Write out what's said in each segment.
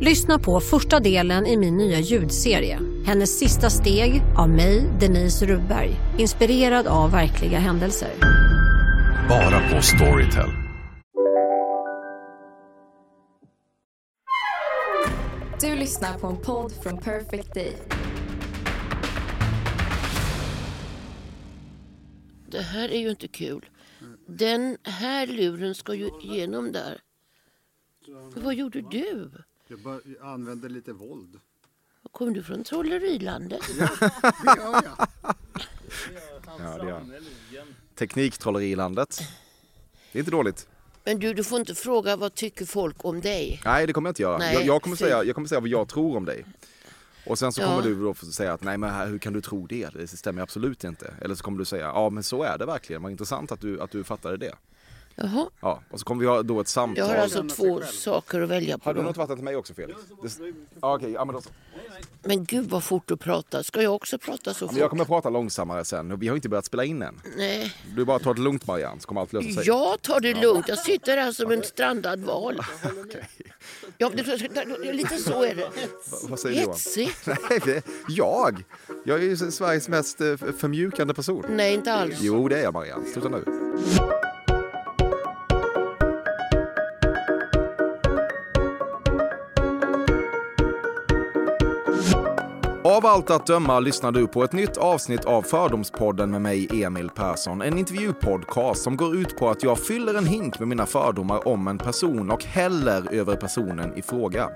Lyssna på första delen i min nya ljudserie. Hennes sista steg av mig, Denise Rubberg. Inspirerad av verkliga händelser. Bara på Storytel. Du lyssnar på en podd från Perfect Day. Det här är ju inte kul. Den här luren ska ju igenom där. Vad gjorde du? Jag, bara, jag använde lite våld. Kom du från Trollerilandet? Det gör jag. Ja, det gör han. Tekniktrollerilandet. Det är inte dåligt. Men du, du får inte fråga vad tycker folk om dig. Nej, det kommer jag inte göra. Nej, jag, jag, kommer fy. säga, jag kommer säga vad jag tror om dig. Och sen så Ja. kommer du då säga att nej men här, hur kan du tro det? Det stämmer absolut inte. Eller så kommer du säga ja men så är det verkligen. Vad intressant att du, att du fattade det. Jaha, Ja, och så kommer vi ha då ett samtal. jag har alltså två saker att välja på. Har du Då. något vatten till mig också Felix? Det... Ja, Okej, ja, men, då... så. Men gud vad fort du pratar. Ska jag också prata så Ja, men jag fort? kommer prata långsammare sen vi har inte börjat spela in än. Nej, Du bara tar det lugnt Marianne så kommer allt lösa sig. jag tar det lugnt. Jag sitter här som en strandad val. Ja, det, det, lite så är det. Vad säger du Johan? Hetsigt? Nej, jag? Jag är ju Sveriges mest eh, förmjukande person. Nej, inte alls. Jo, det är jag Marianne. Sluta nu. Av allt att döma lyssnar du på ett nytt avsnitt av Fördomspodden med mig, Emil Persson. En intervjupodcast som går ut på att jag fyller en hink med mina fördomar om en person och häller över personen i fråga.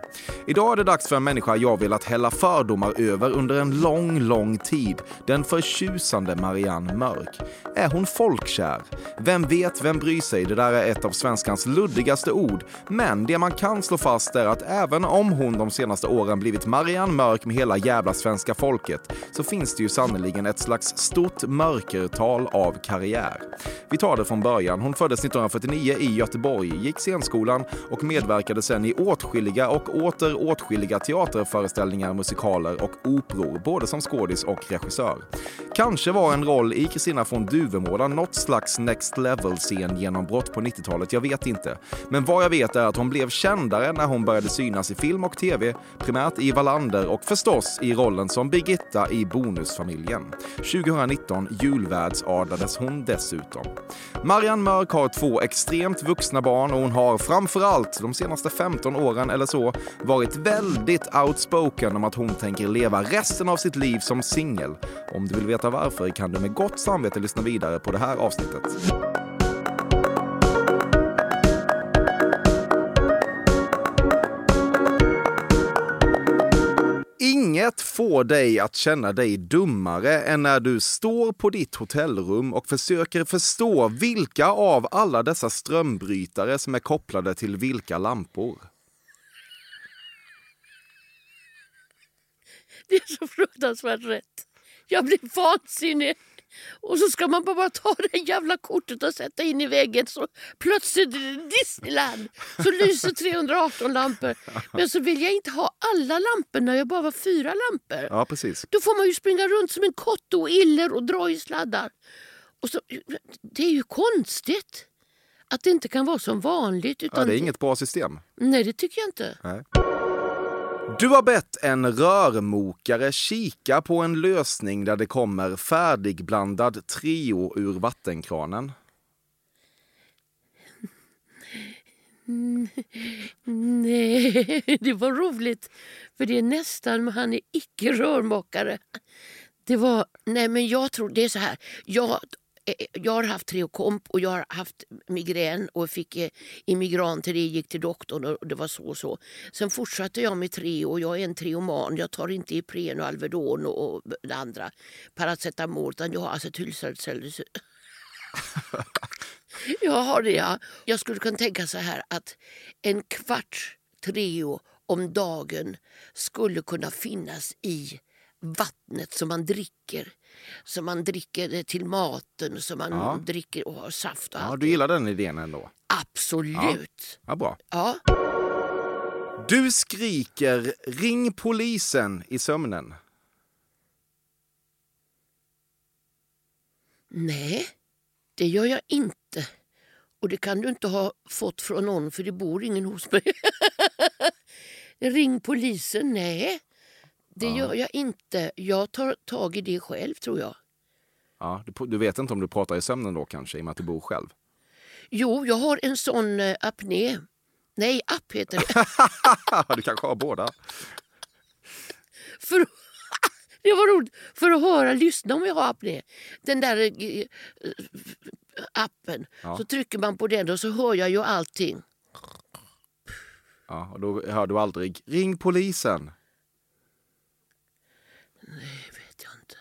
Idag är det dags för en människa jag velat hälla fördomar över under en lång, lång tid. Den förtjusande Marianne Mörk. Är hon folkkär? Vem vet, vem bryr sig? Det där är ett av svenskans luddigaste ord. Men det man kan slå fast är att även om hon de senaste åren blivit Marianne Mörk med hela jävla svenska folket så finns det ju sannoliken ett slags stort mörkertal av karriär. Vi tar det från början. Hon föddes 1949 i Göteborg, gick scenskolan och medverkade sen i åtskilliga och åter åtskilliga teaterföreställningar, musikaler och operor, både som skådis och regissör. Kanske var en roll i Kristina från Duvemåla något slags next level-scen genombrott på 90-talet, jag vet inte. Men vad jag vet är att hon blev kändare när hon började synas i film och tv, primärt i Wallander och förstås i rollen som Birgitta i Bonusfamiljen. 2019 julvärdsadlades hon dessutom. Marianne Mörk har två extremt vuxna barn och hon har framförallt de senaste 15 åren eller så varit väldigt outspoken om att hon tänker leva resten av sitt liv som singel. Om du vill veta varför kan du med gott samvete lyssna vidare på det här avsnittet. Inget får dig att känna dig dummare än när du står på ditt hotellrum och försöker förstå vilka av alla dessa strömbrytare som är kopplade till vilka lampor. Det är så fruktansvärt rätt. Jag blir vansinnig. Och så ska man bara ta det jävla kortet och sätta in i väggen så plötsligt är det Disneyland. Så lyser 318 lampor. Men så vill jag inte ha alla lamporna, jag bara har fyra lampor. Ja, precis. Då får man ju springa runt som en kotte och iller och dra i sladdar. Och så, det är ju konstigt att det inte kan vara som vanligt. Utan Ja, det är inget bra system. Nej, det tycker jag inte. Nej. Du har bett en rörmokare kika på en lösning där det kommer färdigblandad trio ur vattenkranen. Nej, det var roligt. För det är nästan, men han är icke rörmokare. Det var, nej men jag tror, det är så här. Jag, Eh, eh, jag har haft treokomp och jag har haft migrän och fick eh, till det, gick till doktorn och det var så och så. Sen fortsatte jag med tre och jag är en treoman. Jag tar inte Ipren och Alvedon och, och det andra paracetamol utan jag har acetylsalicylsyra. Jag har det, ja. Jag skulle kunna tänka så här att en kvarts Treo om dagen skulle kunna finnas i vattnet som man dricker som man dricker det till maten, som man Ja. dricker och har saft och Ja, allt. du gillar den idén ändå? Absolut. Ja, bra. Ja. Du skriker ring polisen i sömnen. Nej, det gör jag inte. Och det kan du inte ha fått från någon för det bor ingen hos mig. Ring polisen, nej. Det gör jag inte. Jag tar tag i det själv tror jag. Ja, du, du vet inte om du pratar i sömnen då kanske, i och med att du bor själv? Jo, jag har en sån eh, apné. Nej, app heter det. du kanske har båda? för, det var roligt. För att höra, lyssna om jag har apné. Den där eh, eh, appen. Ja. Så trycker man på den och så hör jag ju allting. Ja, och då hör du aldrig ring polisen. Det vet jag inte.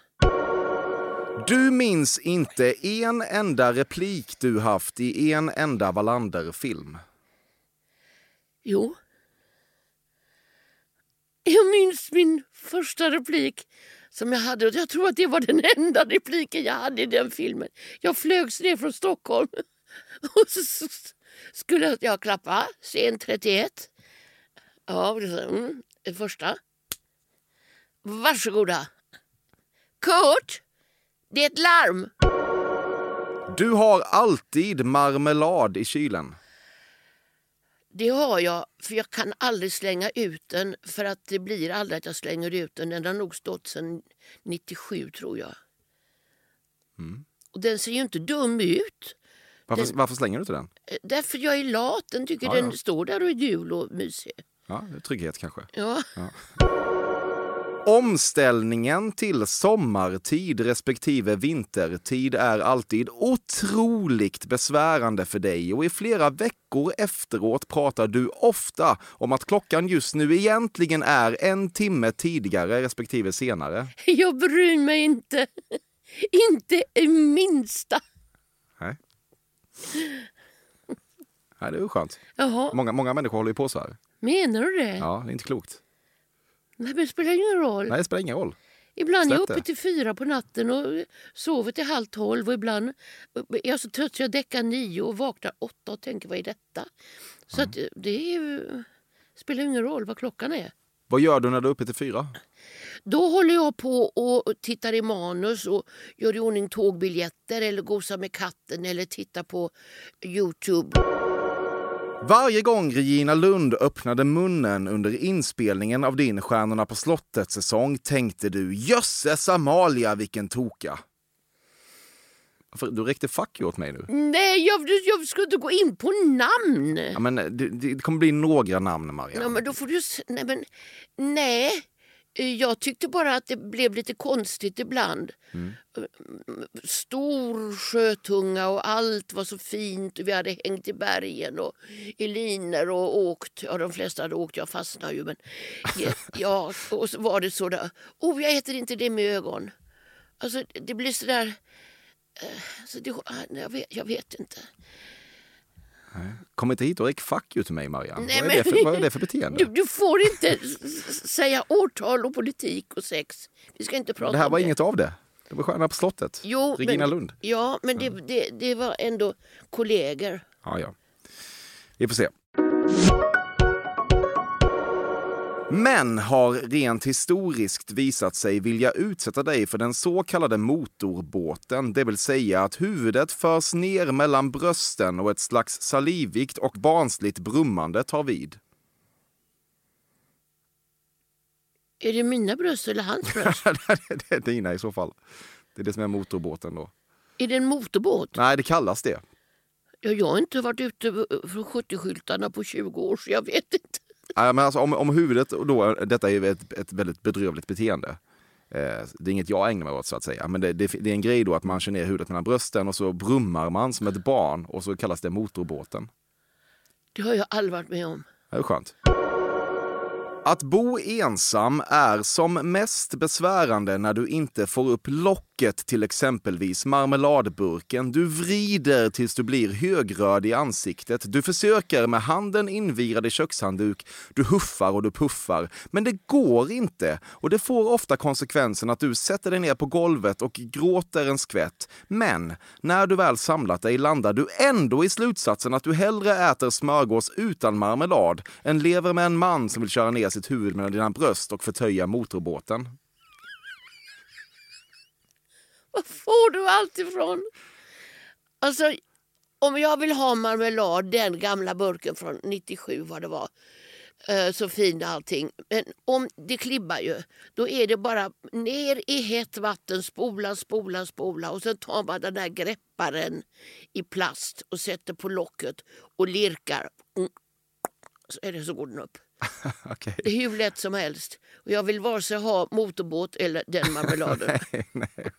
Du minns inte en enda replik du haft i en enda Wallander-film. Jo. Jag minns min första replik som jag hade. Jag tror att det var den enda repliken jag hade i den filmen. Jag flögs ner från Stockholm och så, skulle jag klappa. Scen 31. Ja, det mm, första. Varsågoda. Kurt, det är ett larm. Du har alltid marmelad i kylen. Det har jag, för jag kan aldrig slänga ut den för att det blir aldrig att jag slänger ut den. Den har nog stått sedan 97 tror jag. Och den ser ju inte dum ut. Varför, Den- varför slänger du inte den? Eh, Därför jag är lat. Den tycker Ja, den ja. står där och är gul och mysig. Ja, trygghet kanske. Ja. Omställningen till sommartid respektive vintertid är alltid otroligt besvärande för dig och i flera veckor efteråt pratar du ofta om att klockan just nu egentligen är en timme tidigare respektive senare. Jag bryr mig inte. Inte i minsta. Nej. Nej, det är ju skönt. Jaha, Många, många människor håller ju på så här. menar du det? Ja, det är inte klokt. Nej, men det spelar ingen roll. Nej, det spelar ingen roll. Ibland är jag Släpp uppe det. till fyra på natten och sover till halv tolv och ibland är jag så trött så jag däckar nio och vaknar åtta och tänker vad är detta? Så att det är spelar ingen roll vad klockan är. Vad gör du när du är uppe till fyra? Då håller jag på och tittar i manus och gör i ordning tågbiljetter eller gosar med katten eller tittar på Youtube. Varje gång Regina Lund öppnade munnen under inspelningen av din Stjärnorna på slottet-säsong tänkte du jösses Amalia vilken toka. Du räckte fuck you åt mig nu. Nej, jag, jag ska inte gå in på namn. Ja, men det, det kommer bli några namn, Maria. Ja, men då får du... Nej, men, nej. Eh, jag tyckte bara att det blev lite konstigt ibland. Mm. Stor sjötunga och allt var så fint. Vi hade hängt i bergen och i linor och åkt. Ja, de flesta hade åkt, jag fastnade ju. Men, ja, och så var det så där. Oh, jag äter inte det med ögon. Alltså, det blir så där... eh, Så det, jag, vet, jag vet inte. Kom inte hit och räck fuck you till mig, Maria. Nej, vad, är det men- för, vad är det för beteende? Du, du får inte säga årtal och politik och sex. Vi ska inte prata Det här om var det. inget av det. Det var Stjärnorna på slottet. Jo, Regina men, Lund. Ja, men det, det, det var ändå kollegor. Ja, ja. Vi får se. Män har rent historiskt visat sig vilja utsätta dig för den så kallade motorbåten, det vill säga att huvudet förs ner mellan brösten och ett slags salivigt och barnsligt brummande tar vid. Är det mina bröst eller hans bröst? det är dina i så fall. Det är det som är motorbåten då. är det en motorbåt? Nej, det kallas det. Ja, jag har inte varit ute från 70-skyltarna på 20 år så jag vet inte. Nej, men alltså, om, om huvudet, och då, detta är ju ett, ett väldigt bedrövligt beteende. Eh, det är inget jag ägnar mig åt så att säga. Men det, det, det är en grej då att man kör ner huvudet mellan brösten och så brummar man som ett barn och så kallas det motorbåten. Det har jag aldrig varit med om. Det är skönt. Att bo ensam är som mest besvärande när du inte får upp locket locket till exempelvis marmeladburken. Du vrider tills du blir högröd i ansiktet. Du försöker med handen invirad i kökshandduk. Du huffar och du puffar. Men det går inte och det får ofta konsekvensen att du sätter dig ner på golvet och gråter en skvätt. Men när du väl samlat dig landar du ändå i slutsatsen att du hellre äter smörgås utan marmelad än lever med en man som vill köra ner sitt huvud mellan dina bröst och förtöja motorbåten. Var får du allt ifrån? Alltså, om jag vill ha marmelad, den gamla burken från 97 vad det var, eh, så fin allting. Men om det klibbar ju, då är det bara ner i hett vatten, spola, spola, spola och sen tar man den där grepparen i plast och sätter på locket och lirkar. Mm. Så är det så går den upp. Okej. Det är hur lätt som helst. Och jag vill vare sig ha motorbåt eller den marmeladen. nej, nej.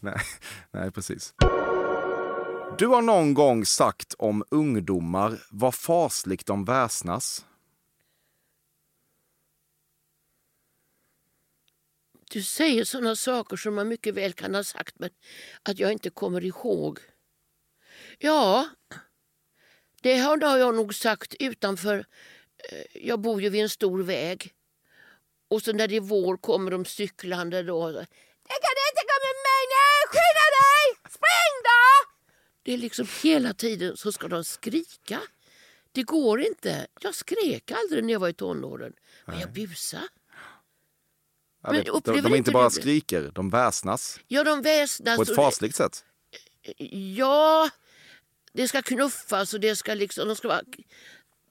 nej, nej, precis. Du har någon gång sagt om ungdomar vad fasligt de väsnas. Du säger såna saker som man mycket väl kan ha sagt men att jag inte kommer ihåg. Ja, det har jag nog sagt utanför. Eh, Jag bor ju vid en stor väg. Och så när det är vår kommer de cyklande då. Det kan inte gå med mig nu! Skynda dig! Spring då! Det är liksom hela tiden så ska de skrika. Det går inte. Jag skrek aldrig när jag var i tonåren. Men jag busade. Ja, Men de, de inte bara det? skriker, de väsnas Ja, de väsnas. på ett fasligt sätt. Ja, det ska knuffas och det ska, liksom, de ska vara,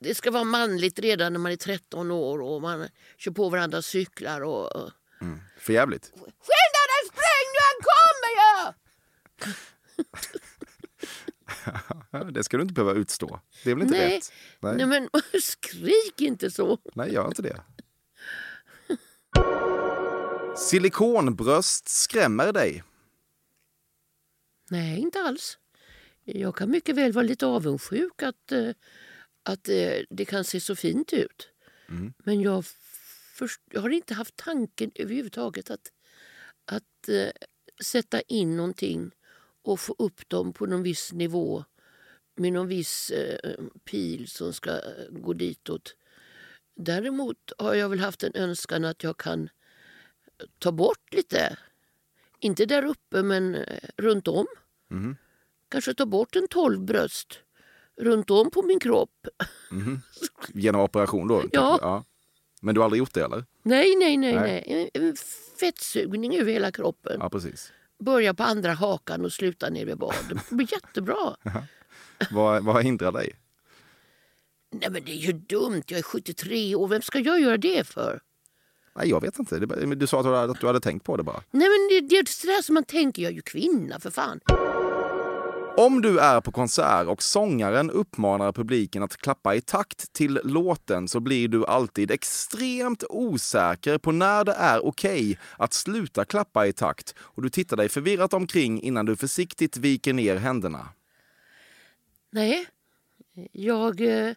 det ska vara manligt redan när man är 13 år och man kör på varandras cyklar. Och, och. För jävligt. Skynda dig, spring nu, han kommer ju! Det ska du inte behöva utstå. Det är väl inte Nej. rätt? Nej, Nej, men skrik inte så. Nej, gör inte det. Silikonbröst skrämmer dig. Nej, inte alls. Jag kan mycket väl vara lite avundsjuk att, eh, att eh, det kan se så fint ut. Men jag, först, jag har inte haft tanken överhuvudtaget att, att eh, sätta in någonting och få upp dem på någon viss nivå med någon viss eh, pil som ska eh, gå ditåt. Däremot har jag väl haft en önskan att jag kan ta bort lite. Inte där uppe, men eh, runt om. Kanske ta bort en 12 bröst runt om på min kropp. Genom operation då? Ja. Men du har aldrig gjort det eller? Nej, nej, nej. Nej. nej. Fettsugning över hela kroppen. Ja, precis. Börja på andra hakan och sluta ner vid baden. Det blir jättebra. Vad, vad hindrar dig? Nej, men det är ju dumt. Jag är 73 år. Vem ska jag göra det för? Nej, jag vet inte. Du sa att du, hade, att du hade tänkt på det bara. Nej, men det, det är sådär som man tänker. Jag är ju kvinna, för fan. Om du är på konsert och sångaren uppmanar publiken att klappa i takt till låten så blir du alltid extremt osäker på när det är okej att sluta klappa i takt och du tittar dig förvirrat omkring innan du försiktigt viker ner händerna. Nej, jag... Eh,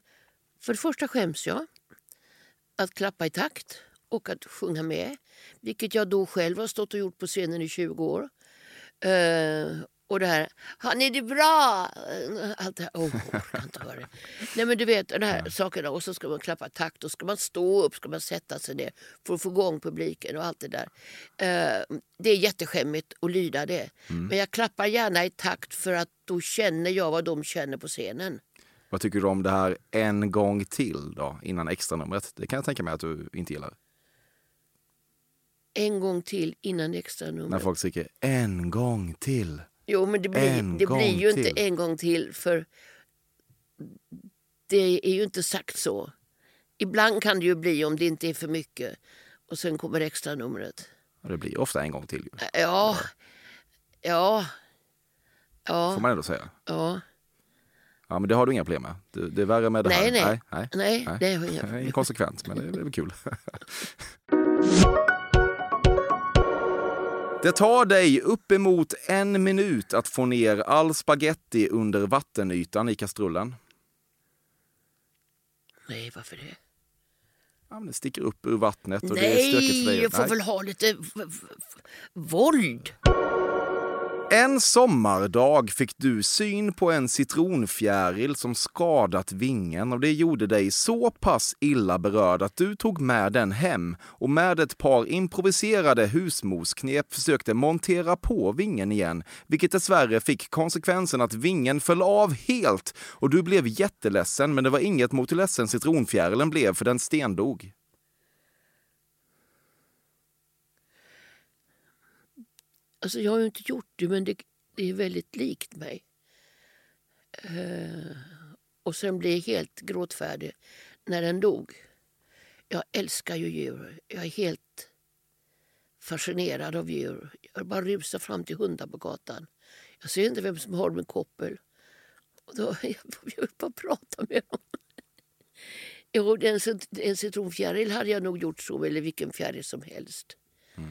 för det första skäms jag att klappa i takt och att sjunga med. Vilket jag då själv har stått och gjort på scenen i 20 år. Eh, och det här, har ni det bra? Eh, Allt det här, oh, jag orkar inte höra det. Nej men du vet, de här sakerna. Och så ska man klappa takt och ska man stå upp, ska man sätta sig ner för att få igång publiken och allt det där. Eh, det är jätteskämmigt att lyda det. Men jag klappar gärna i takt för att då känner jag vad de känner på scenen. Vad tycker du om det här en gång till då, innan extranumret? Det kan jag tänka mig att du inte gillar. En gång till innan extra nummer. När folk skriker en gång till. Jo, men det blir, En det blir ju inte till. en gång till för det är ju inte sagt så. Ibland kan det ju bli om det inte är för mycket och sen kommer extra numret. Och det blir ofta en gång till. ju. Ja, ja, Får ja, man ändå säga. ja. Ja, men det har du inga problem med. Det, det är värre med det Nej, här. nej. nej. Nej, Nej. det inga Det är problem. inkonsekvent, men det är väl kul. Det tar dig uppemot en minut att få ner all spaghetti under vattenytan i kastrullen. Nej, varför det? Ja, men det sticker upp ur vattnet och det är stökigt för Nej, dig. jag får Nej. väl ha lite våld. En sommardag fick du syn på en citronfjäril som skadat vingen och det gjorde dig så pass illa berörd att du tog med den hem och med ett par improviserade husmorsknep försökte montera på vingen igen, vilket dessvärre fick konsekvensen att vingen föll av helt och du blev jätteledsen, men det var inget mot hur ledsen citronfjärilen blev för den stendog. Alltså jag har ju inte gjort det, men det, det är väldigt likt mig. Eh, och sen blev jag helt gråtfärdig när den dog. Jag älskar ju djur. Jag är helt fascinerad av djur. Jag bara rusar fram till hundar på gatan. Jag ser inte vem som har dem i koppel. Och då, jag vill bara prata med dem. Jo, en, en citronfjäril hade jag nog gjort så, eller vilken fjäril som helst. Mm.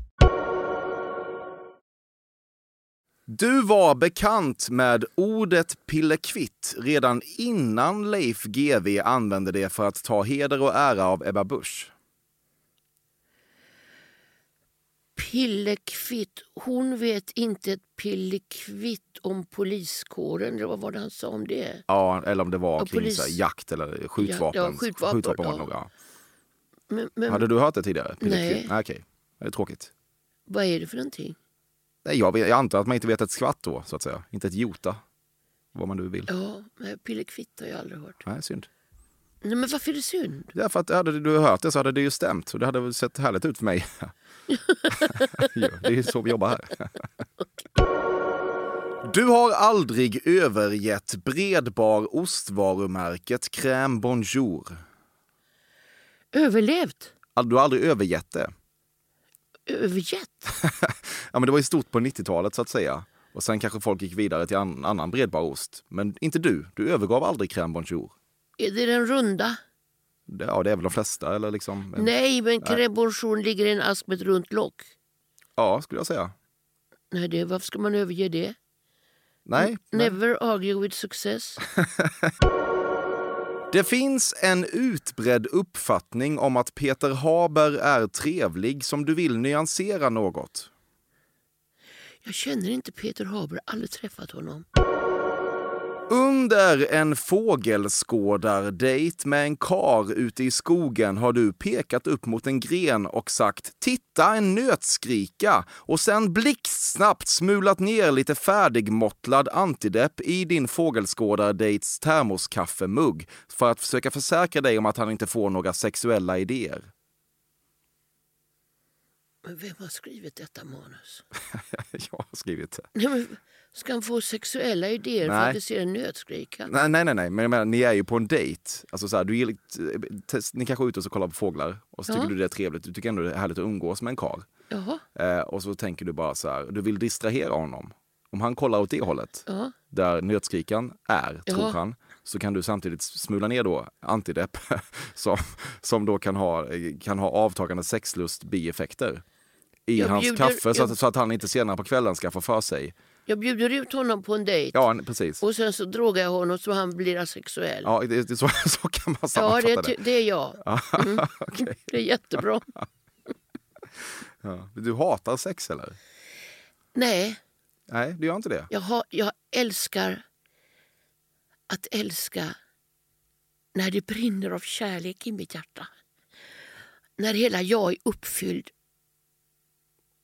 Du var bekant med ordet pillekvitt redan innan Leif GW använde det för att ta heder och ära av Ebba Busch. Pillekvitt. Hon vet inte ett pillekvitt om poliskåren. Eller vad var det han sa om det? Ja, eller om det var Ja, kring polis- här jakt eller skjutvapen. Ja, skjutvapen, det ja. nog, ja. Men, men Hade du hört det tidigare? Nej. Pillekvitt? Nej. Okej, det är tråkigt. vad är det för någonting? Nej, jag, vet, jag antar att man inte vet ett skvatt då, så att säga. Inte ett jota. Vad man nu vill. Ja, men pillekvitt har jag aldrig hört. Nej, synd. Nej, men varför är det synd? Därför att hade du hört det så hade det ju stämt och det hade väl sett härligt ut för mig. det är ju så vi jobbar här. Du har aldrig övergett bredbar ostvarumärket Crème Bonjour. Överlevt? Du har aldrig övergett det. Övergett? Ja, men det var ju stort på 90-talet så att säga. Och sen kanske folk gick vidare till an- annan bredbar ost. Men inte du. Du övergav aldrig Crème Bonjour. Är det den runda? Det, ja, det är väl de flesta eller liksom. Nej, men crème bonjour ligger i en ask med ett runt lock. Ja, skulle jag säga. Nej, det, varför ska man överge det? Nej. nej. Never argue with success. Det finns en utbredd uppfattning om att Peter Haber är trevlig som du vill nyansera något. Jag känner inte Peter Haber, aldrig träffat honom. Under en fågelskådardejt med en kar ute i skogen har du pekat upp mot en gren och sagt “Titta, en nötskrika” och sen blixtsnabbt smulat ner lite färdigmottlad antidepp i din fågelskådardejts termoskaffemugg för att försöka försäkra dig om att han inte får några sexuella idéer. Men vem har skrivit detta manus? Jag har skrivit det. Nej, men ska han få sexuella idéer för Nej. att det ser en nötskrika? Nej, nej, nej, nej. men menar, ni är ju på en dejt. Alltså så här, du gillar, test, ni kanske är ute och så kollar på fåglar och så Ja. tycker du det är trevligt. Du tycker ändå det är härligt att umgås med en karl. Jaha, Eh, och så tänker du bara så här, du vill distrahera honom. Om han kollar åt det hållet, ja. där nötskrikan är, Ja. tror han, så kan du samtidigt smula ner då antidepp som, som då kan ha, kan ha avtagande sexlust bieffekter i Jag hans bjuder- kaffe så jag- att, så att han inte senare på kvällen ska få för sig. Jag bjuder ut honom på en dejt Ja, precis. och sen så drogar jag honom så han blir asexuell. Ja, det, det, så, så kan man Ja, sammanfatta det, det. är ty- det är jag. Mm. Det är jättebra. Ja. Du hatar sex eller? Nej, Nej, du gör inte det. jag, har, jag älskar att älska när det brinner av kärlek i mitt hjärta. När hela jag är uppfylld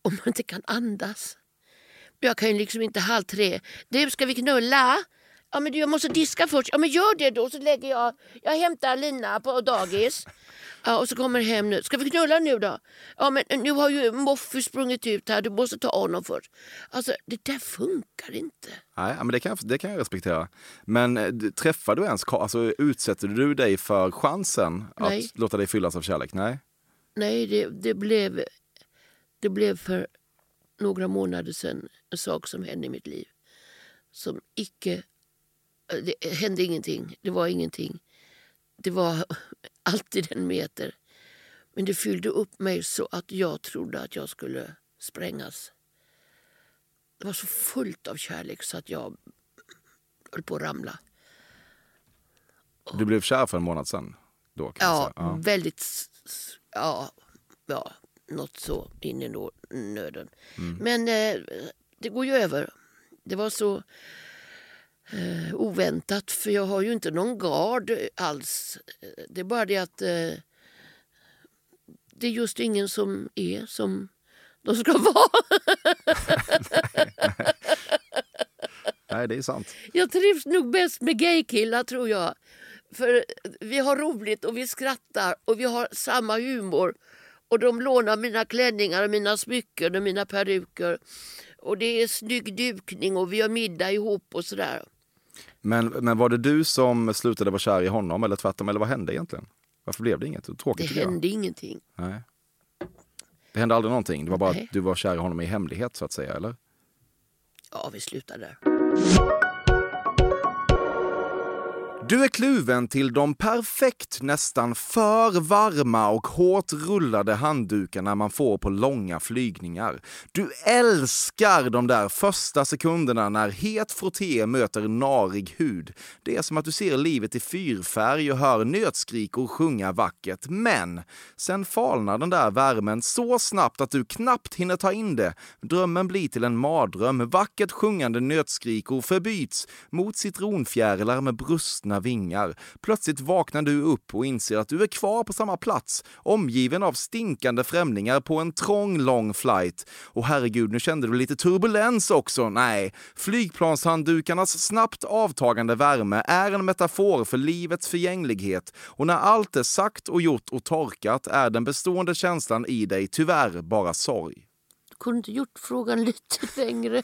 och man inte kan andas. Jag kan ju liksom inte halv tre. Du, ska vi knulla? Ja, men du, jag måste diska först. Ja, men gör det då så lägger jag... Jag hämtar Lina på dagis. Ja, och så kommer hem nu. Ska vi knulla nu då? Ja, men nu har ju Moffi sprungit ut här. Du måste ta honom först. Alltså, det där funkar inte. Nej, men det kan, det kan jag respektera. Men eh, träffar du ens, alltså utsätter du dig för chansen Nej. att låta dig fyllas av kärlek? Nej. Nej, det, det, blev, det blev för några månader sedan en sak som hände i mitt liv. Som icke... Det hände ingenting. Det var ingenting. Det var alltid en meter. Men det fyllde upp mig så att jag trodde att jag skulle sprängas. Det var så fullt av kärlek så att jag höll på att ramla. Du blev kär för en månad sedan? Då, Ja, ja. väldigt... Ja, ja, något så in i nöden. Men eh, det går ju över. Det var så eh, oväntat, för jag har ju inte någon gard alls. Det är bara det att eh, det är just ingen som är som de ska vara. Nej, det är sant. Jag trivs nog bäst med gaykillar tror jag. För vi har roligt och vi skrattar och vi har samma humor. Och de lånar mina klänningar och mina smycken och mina peruker. Och det är snygg dukning och vi har middag ihop och sådär. Men, men var det du som slutade vara kär i honom eller tvärtom? Eller vad hände egentligen? Varför blev det inget? Tråkigt Det tycker jag. hände ingenting. Nej. Det hände aldrig någonting? Det var bara Nej. att du var kär i honom i hemlighet så att säga, eller? Ja, vi slutar där. Du är kluven till de perfekt, nästan för varma och hårt rullade handdukarna man får på långa flygningar. Du älskar de där första sekunderna när het frotté möter narig hud. Det är som att du ser livet i fyrfärg och hör nötskrikor sjunga vackert. Men sen falnar den där värmen så snabbt att du knappt hinner ta in det. Drömmen blir till en mardröm. Vackert sjungande nötskrikor förbyts mot citronfjärilar med brustna dina vingar. Plötsligt vaknar du upp och inser att du är kvar på samma plats, omgiven av stinkande främlingar på en trång, lång flight. Och herregud, nu kände du lite turbulens också. Nej, flygplanshanddukarnas snabbt avtagande värme är en metafor för livets förgänglighet. Och när allt är sagt och gjort och torkat är den bestående känslan i dig tyvärr bara sorg. Du kunde inte gjort frågan lite längre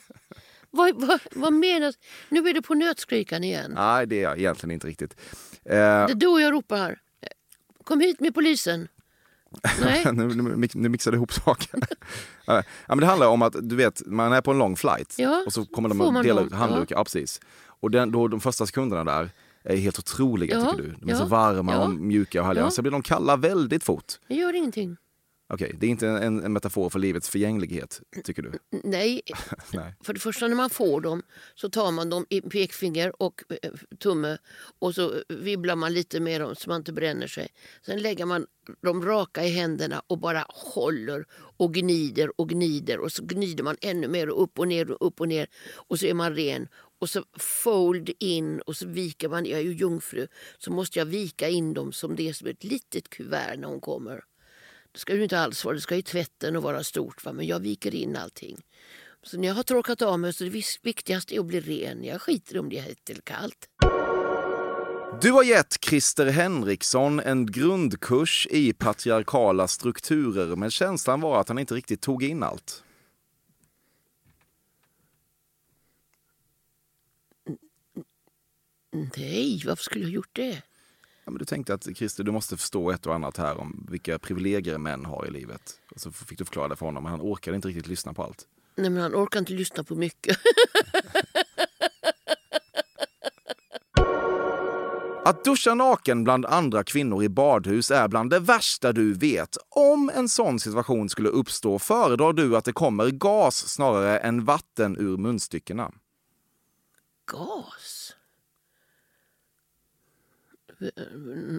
vad, vad, vad menas? Nu är det på nötskrikan igen. Nej, det är jag egentligen inte riktigt. Eh, Det är då jag ropar här. Kom hit med polisen. Nej. nu, nu, nu mixar du ihop saker. ja, men det handlar om att du vet, man är på en lång flight Ja, och så kommer de att dela ut handdukar. Ja. precis. Och den, då, de första sekunderna där är helt otroliga Ja, tycker du. De är ja, så varma ja. och mjuka och härliga. Ja. Sen blir de kalla väldigt fort. Det gör ingenting. Okej, det är inte en, en metafor för livets förgänglighet, tycker du? Nej, Nej. för det första när man får dem så tar man dem i pekfinger och eh, tumme och så vibblar man lite med dem så man inte bränner sig. Sen lägger man dem raka i händerna och bara håller och gnider och gnider och så gnider man ännu mer och upp och ner och upp och ner och så är man ren. Och så fold in och så viker man, jag är ju jungfru, så måste jag vika in dem som det är som ett litet kuvert när hon kommer. Det ska ju inte alls vara, det ska ju tvätten och vara stort va? men jag viker in allting. Så när jag har torkat av mig så är det viktigaste är att bli ren. Jag skiter om det är hett eller kallt. Du har gett Christer Henriksson en grundkurs i patriarkala strukturer, men känslan var att han inte riktigt tog in allt. Nej, varför skulle jag ha gjort det? Ja, men du tänkte att Christer, du måste förstå ett och annat här om vilka privilegier män har i livet. Och så fick du förklara det för honom, men han orkade inte riktigt lyssna på allt. Nej, men han orkar inte lyssna på mycket. Att duscha naken bland andra kvinnor i badhus är bland det värsta du vet. Om en sån situation skulle uppstå föredrar du att det kommer gas snarare än vatten ur munstyckena. Gas?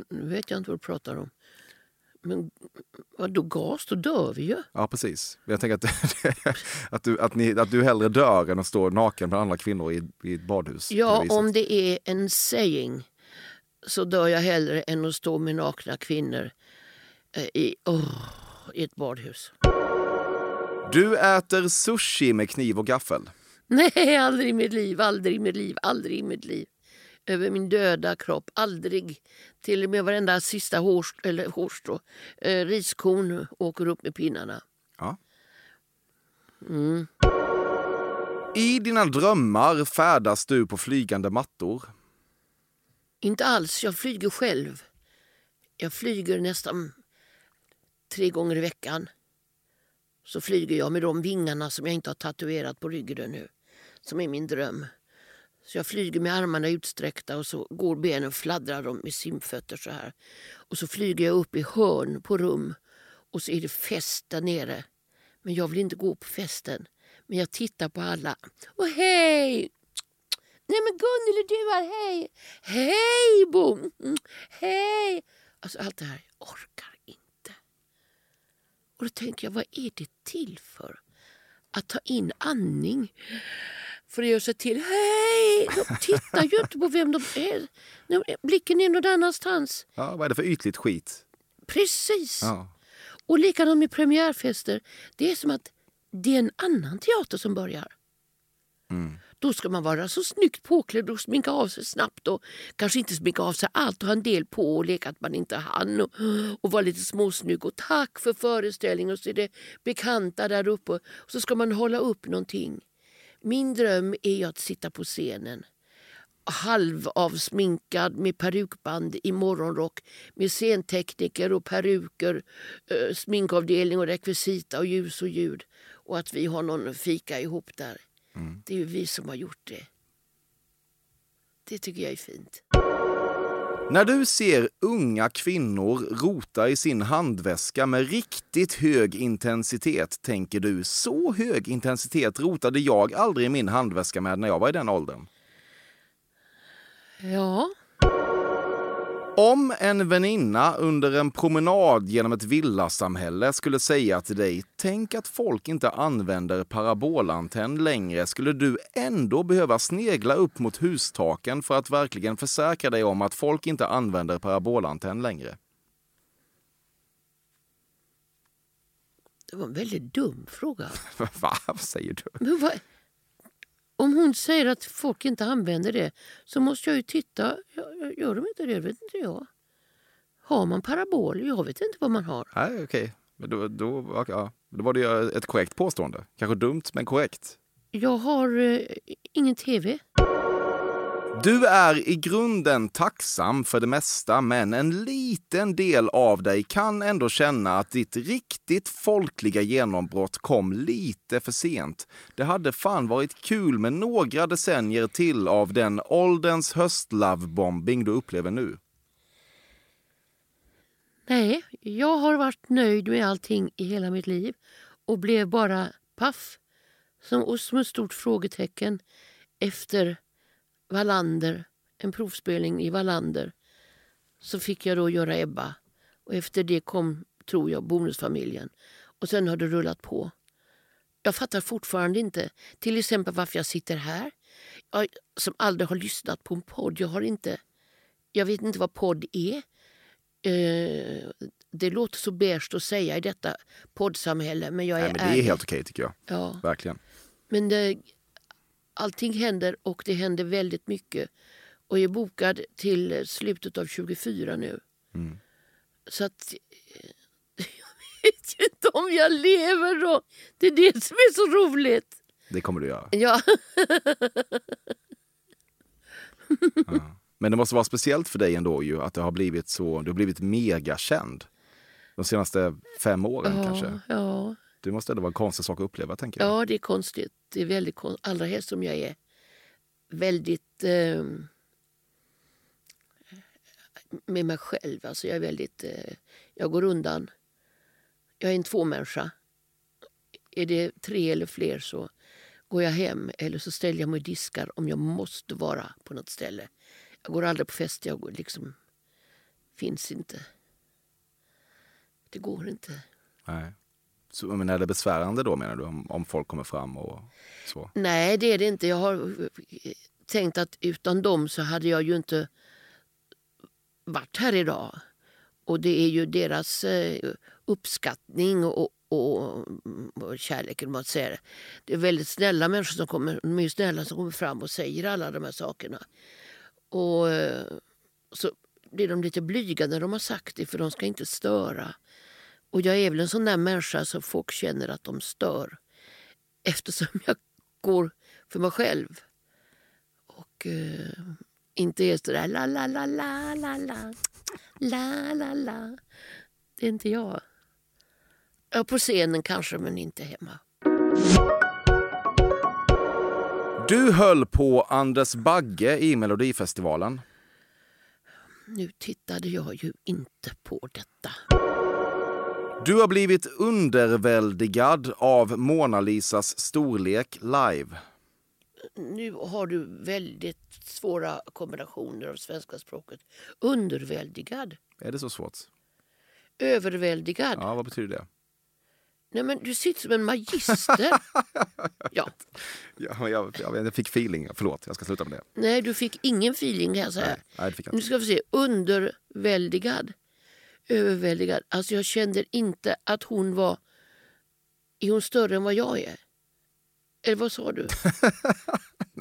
Nu vet jag inte vad du pratar om. Men vadå gas? Då dör vi ju. Ja, precis. Jag tänker att, att, du, att, ni, att du hellre dör än att stå naken bland andra kvinnor i, i ett badhus. det Ja, om det är en saying så dör jag hellre än att stå med nakna kvinnor eh, i, åh, i ett badhus. Du äter sushi med kniv och gaffel. Nej, aldrig i mitt liv, aldrig i mitt liv, aldrig i mitt liv. Över min döda kropp. Aldrig. Till och med varenda sista hårst, eller hårstrå, eh, riskorn åker upp med pinnarna. Ja. Mm. I dina drömmar färdas du på flygande mattor. Inte alls. Jag flyger själv. Jag flyger nästan tre gånger i veckan. Så flyger jag med de vingarna som jag inte har tatuerat på ryggen nu. Som är min dröm. Så jag flyger med armarna utsträckta och så går benen fladdrar de med simfötter så här. Och så flyger jag upp i hörn på rum och så är det fest där nere. Men jag vill inte gå på festen. Men jag tittar på alla. Och hej! Nej men Gunnel, är du här? Hej! Hej Bo! Hej! Alltså allt det här, jag orkar inte. Och då tänker jag, vad är det till för? Att ta in andning för att göra sig till. Hej! De tittar ju inte på vem de är. Blicken är någon annanstans. Ja, vad är det för ytligt skit? Precis. Ja. Och likadant med premiärfester. Det är som att det är en annan teater som börjar. Då ska man vara så snyggt påklädd och sminka av sig snabbt och kanske inte sminka av sig allt och ha en del på och leka att man inte hann och, och vara lite småsnygg och tack för föreställningen och så är det bekanta där uppe och så ska man hålla upp någonting. Min dröm är att sitta på scenen halvavsminkad med perukband i morgonrock med scentekniker och peruker, eh, sminkavdelning och rekvisita och ljus och ljud. Och att vi har någon fika ihop där. Det är ju vi som har gjort det. Det tycker jag är fint. När du ser unga kvinnor rota i sin handväska med riktigt hög intensitet tänker du så hög intensitet rotade jag aldrig i min handväska med när jag var i den åldern. Ja, om en väninna under en promenad genom ett villasamhälle skulle säga till dig tänk att folk inte använder parabolantenn längre skulle du ändå behöva snegla upp mot hustaken för att verkligen försäkra dig om att folk inte använder parabolantenn längre. det var en väldigt dum fråga. Va? Vad säger du? Men vad, om hon säger att folk inte använder det så måste jag ju titta. Gör de inte det? Vet inte jag. Har man parabol? Jag vet inte vad man har. Nej, okej. Men då, då, ja, då var det ett korrekt påstående. Kanske dumt, men korrekt. Jag har eh, ingen tv. Du är i grunden tacksam för det mesta, men en liten del av dig kan ändå känna att ditt riktigt folkliga genombrott kom lite för sent. Det hade fan varit kul med några decennier till av den ålderns höstlovebombing du upplever nu. Nej, jag har varit nöjd med allting i hela mitt liv och blev bara paff som, och som ett stort frågetecken efter Wallander, en provspelning i Wallander. Så fick jag då göra Ebba och efter det kom, tror jag, Bonusfamiljen. Och sen har det rullat på. Jag fattar fortfarande inte till exempel varför jag sitter här. Jag som aldrig har lyssnat på en podd. Jag, har inte, jag vet inte vad podd är. Eh, det låter så beige att säga i detta poddsamhälle, men jag är Nej, men det är ärlig. helt okej tycker jag. Ja. Verkligen. Men det, allting händer och det händer väldigt mycket. Och jag är bokad till slutet av 24 nu. Mm. Så att... eh, Jag vet ju inte om jag lever då. Det är det som är så roligt. Det kommer du göra. Ja, Men det måste vara speciellt för dig ändå ju att det har blivit så, du har blivit megakänd. De senaste fem åren kanske. ja, ja, Det måste ändå vara en konstig sak att uppleva tänker jag. ja, det är konstigt. Det är väldigt konstigt. Allra helst som jag är väldigt... Eh, med mig själv. Alltså jag är väldigt... Eh, jag går undan. Jag är en tvåmänniska. Är det tre eller fler så går jag hem eller så ställer jag mig och diskar om jag måste vara på något ställe. Jag går aldrig på fest. Jag går liksom... Finns inte. Det går inte. Nej. Så, men är det besvärande då menar du om, om folk kommer fram och så? Nej, det är det inte. Jag har eh, tänkt att utan dem så hade jag ju inte varit här idag. Och det är ju deras eh, uppskattning och, och, och kärleken, man säger det. Är väldigt snälla människor som kommer, de är snälla som kommer fram och säger alla de här sakerna. Och eh, så blir de lite blyga när de har sagt det för de ska inte störa. Och jag är väl en sån där människa som folk känner att de stör. Eftersom jag går för mig själv. Och eh, inte är sådär la la la la la la la la la. Det är inte jag. Ja, på scenen kanske men inte hemma. Du höll på Anders Bagge i Melodifestivalen. Nu tittade jag ju inte på detta. Du har blivit underväldigad av Mona Lisas storlek live. Nu har du väldigt svåra kombinationer av svenska språket. Underväldigad, Är det så svårt? överväldigad. Ja, vad betyder det? Nej men du sitter som en magister. ja. Ja, jag, jag, jag fick feeling. Förlåt, jag ska sluta med det. Nej, du fick ingen feeling kan jag säga. Nej, nej, det fick jag Nu inte. ska vi se. Underväldigad. Överväldigad. Alltså jag kände inte att hon var... Är hon större än vad jag är? Eller vad sa du?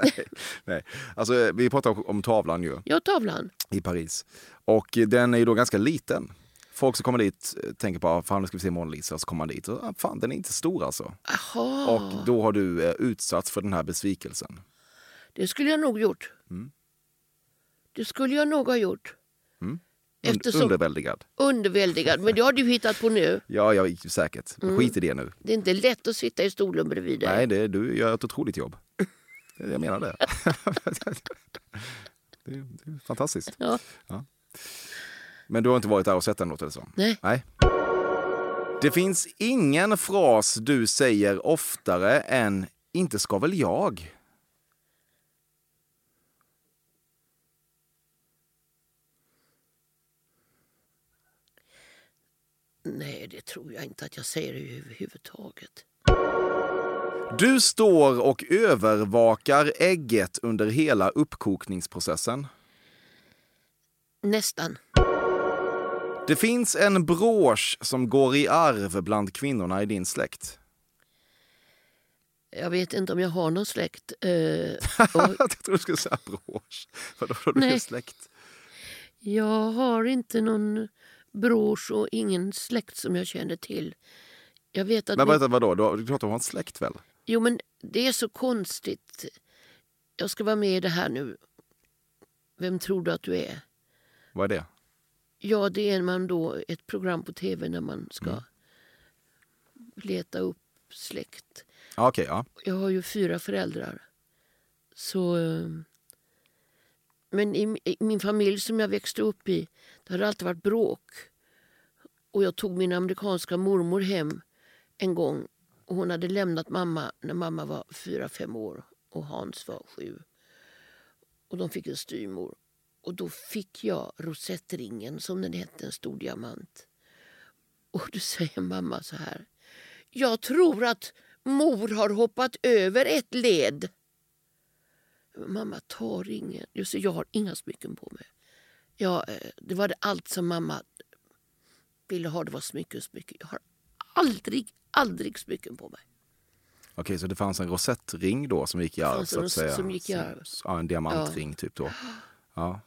Nej. Alltså, vi pratar om tavlan ju, Ja, tavlan. i Paris. Och den är ju då ganska liten. Folk som kommer dit eh, tänker på fan nu ska vi se Mona Lisa, så kommer man dit och ah, fan den är inte stor alltså. Jaha, Och då har du eh, utsatts för den här besvikelsen. det skulle jag nog gjort. Mm. Det skulle jag nog ha gjort. Und- Eftersom Underväldigad. underväldigad. Men det har du hittat på nu. Ja, ja, säkert. Men Skit i det nu. Det är inte lätt att sitta i stolen bredvid dig. Nej, det, du gör ett otroligt jobb. Jag menar det. det, är, det är fantastiskt. Ja. Men du har inte varit där och sett den låter det som? Nej. Nej. Det finns ingen fras du säger oftare än “inte ska väl jag”? Nej, det tror jag inte att jag säger överhuvudtaget. Du står och övervakar ägget under hela uppkokningsprocessen. Nästan. Det finns en brosch som går i arv bland kvinnorna i din släkt. Jag vet inte om jag har någon släkt. Eh, och jag trodde du skulle säga brosch. Vadå, då du Nej. släkt? jag har inte någon brors och ingen släkt som jag känner till. Jag vet att Men vänta, vadå? Du du har en släkt väl? Jo, men det är så konstigt. Jag ska vara med i det här nu. Vem tror du att du är? Vad är det? Ja, det är man då ett program på tv när man ska Mm. leta upp släkt. Okej, ja. Jag har ju fyra föräldrar. Så... Men i, i min familj som jag växte upp i, det har det alltid varit bråk. Och jag tog min amerikanska mormor hem en gång. Och hon hade lämnat mamma när mamma var fyra, fem år och Hans var sju. Och de fick en styvmor. Och då fick jag rosettringen, som den hette, en stor diamant. Och då säger mamma så här. Jag tror att mor har hoppat över ett led. Mamma, ta ringen. Just det, jag har inga smycken på mig. Ja, eh, det var det allt som mamma ville ha. Det var smycken, smycken. Jag har aldrig, aldrig smycken på mig. Okej, så det fanns en rosettring då som gick i arv så en att säga? som gick i arv. Ja, en diamantring typ då. Ja.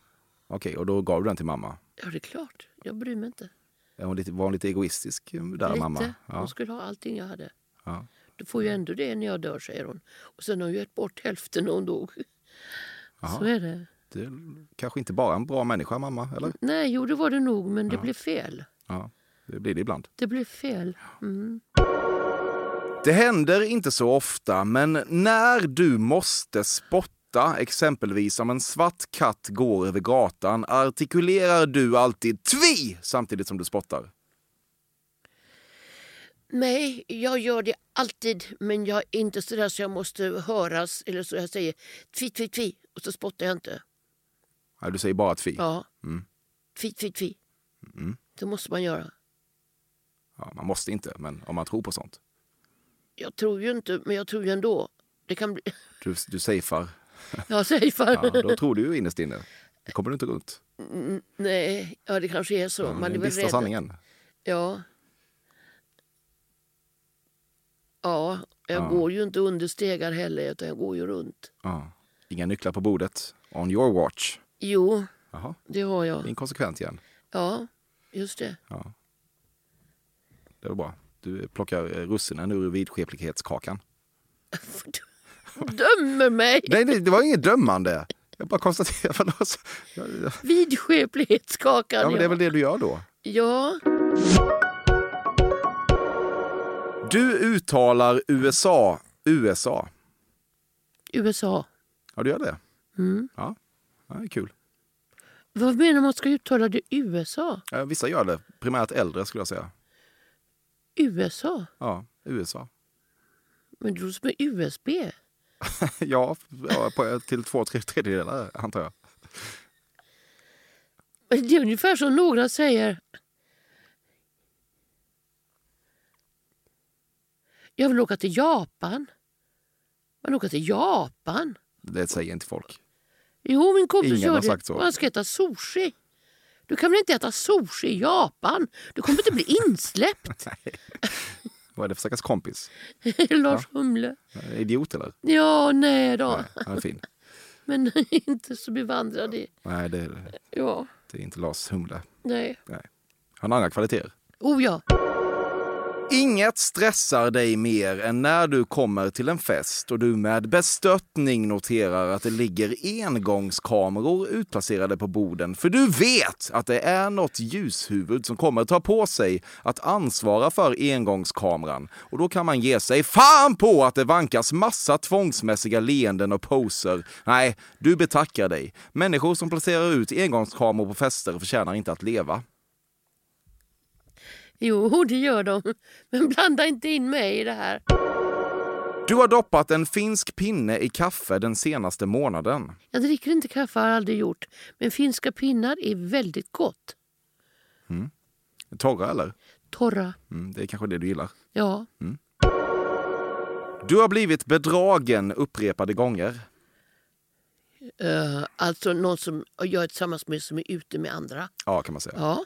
Okej, och då gav du den till mamma? Ja, det är klart. Jag bryr mig inte. Är hon lite, var hon lite egoistisk där Lite. mamma? Ja. Hon skulle ha allting jag hade. Ja. Du får ju ändå det när jag dör, säger hon. Och sen har hon gett bort hälften när hon dog. Jaha. Så är det. Det är kanske inte bara en bra människa mamma, eller? Nej, jo det var det nog, men det Ja. blev fel. Ja, det blir det ibland. Det blev fel. Mm. Det händer inte så ofta, men när du måste spotta, exempelvis om en svart katt går över gatan, artikulerar du alltid tvi samtidigt som du spottar. Nej, jag gör det alltid, men jag är inte så där så jag måste höras. Eller så jag säger tvi, tvi, tvi och så spottar jag inte. Nej, du säger bara tvi. Ja. Mm. Tvi, tvi, tvi. Mm. Det måste man göra. Ja, man måste inte, men om man tror på sånt. Jag tror ju inte, men jag tror ju ändå. Det kan bli... Du, du safear. Jag fan. Ja, då tror du ju innerst inne. Det kommer du inte runt. Mm, Nej, ja det kanske är så. Ja, man är väl rädd. sanningen. Ja. Ja, jag Ja. går ju inte under stegar heller, utan jag går ju runt. Ja. Inga nycklar på bordet. On your watch. Jo, Jaha, det har jag. inkonsekvent igen. Ja, just det. Ja. Det var bra. Du plockar eh, russinen ur vidskeplighetskakan. Dömer mig! Nej, det, det var inget dömande. Jag bara konstaterar. Vidskeplighetsskakan, ja, men det är väl det du gör då? Ja, Du uttalar USA, USA. USA. Ja, du gör det? Mm. Ja, ja det är kul. Vad menar man ska uttala det USA? Ja, vissa gör det. Primärt äldre skulle jag säga. USA? Ja, USA. Men det låter som USB. ja, på, till två, tre tredjedelar antar jag. Det är ungefär som några säger. Jag vill åka till Japan. Man åker till Japan. Det säger inte folk. Jo, min kompis Ingen har sagt så. Han ska äta sushi. Du kan väl inte äta sushi i Japan? Du kommer inte bli insläppt. Vad är det för stackars kompis? Lars Humle. Idiot eller? Ja, nej då. Nej, han är fin. Men inte så bevandrad i... Nej, det, Ja, det är inte Lars Humle. nej. Han har andra kvaliteter. Oh ja. Inget stressar dig mer än när du kommer till en fest och du med bestörtning noterar att det ligger engångskameror utplacerade på borden. För du vet att det är något ljushuvud som kommer ta på sig att ansvara för engångskameran. Och då kan man ge sig fan på att det vankas massa tvångsmässiga leenden och poser. Nej, du betackar dig. Människor som placerar ut engångskameror på fester förtjänar inte att leva. Jo, det gör de. Men blanda inte in mig i det här. Du har doppat en finsk pinne i kaffe den senaste månaden. Jag dricker inte kaffe, har jag aldrig gjort. Men finska pinnar är väldigt gott. Torra eller? Torra. Mm, det är kanske det du gillar. Ja. Du har blivit bedragen upprepade gånger. Uh, alltså någon som jag är tillsammans med som är ute med andra. Ja, kan man säga. Ja.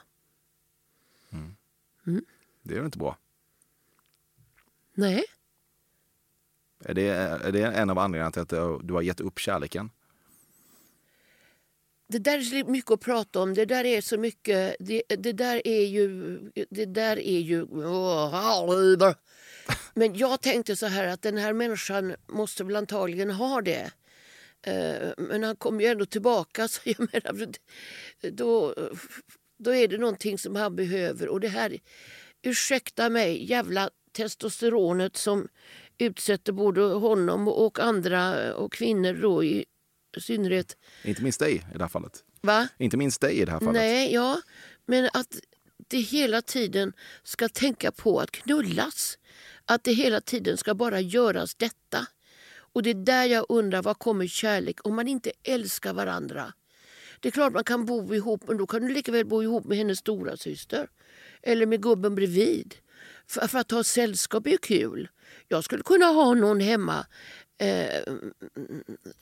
Det är ju inte bra. Nej. Är det, är det en av anledningarna till att du har gett upp kärleken? Det där är så mycket att prata om. Det där är så mycket... Det, det där är ju... Det där är ju... Men jag tänkte så här att den här människan måste väl antagligen ha det. Eh, Men han kommer ju ändå tillbaka. Så jag menar, då, då är det någonting som han behöver. Och det här, ursäkta mig, jävla testosteronet som utsätter både honom och andra och kvinnor då i synnerhet. Inte minst dig i det här fallet. Va? Inte minst dig i det här fallet. Nej, ja. Men att det hela tiden ska tänka på att knullas. Att det hela tiden ska bara göras detta. Och det är där jag undrar, vad kommer kärlek om man inte älskar varandra? Det är klart man kan bo ihop, men då kan du lika väl bo ihop med hennes stora syster Eller med gubben bredvid. För, för att ha sällskap är ju kul. Jag skulle kunna ha någon hemma eh,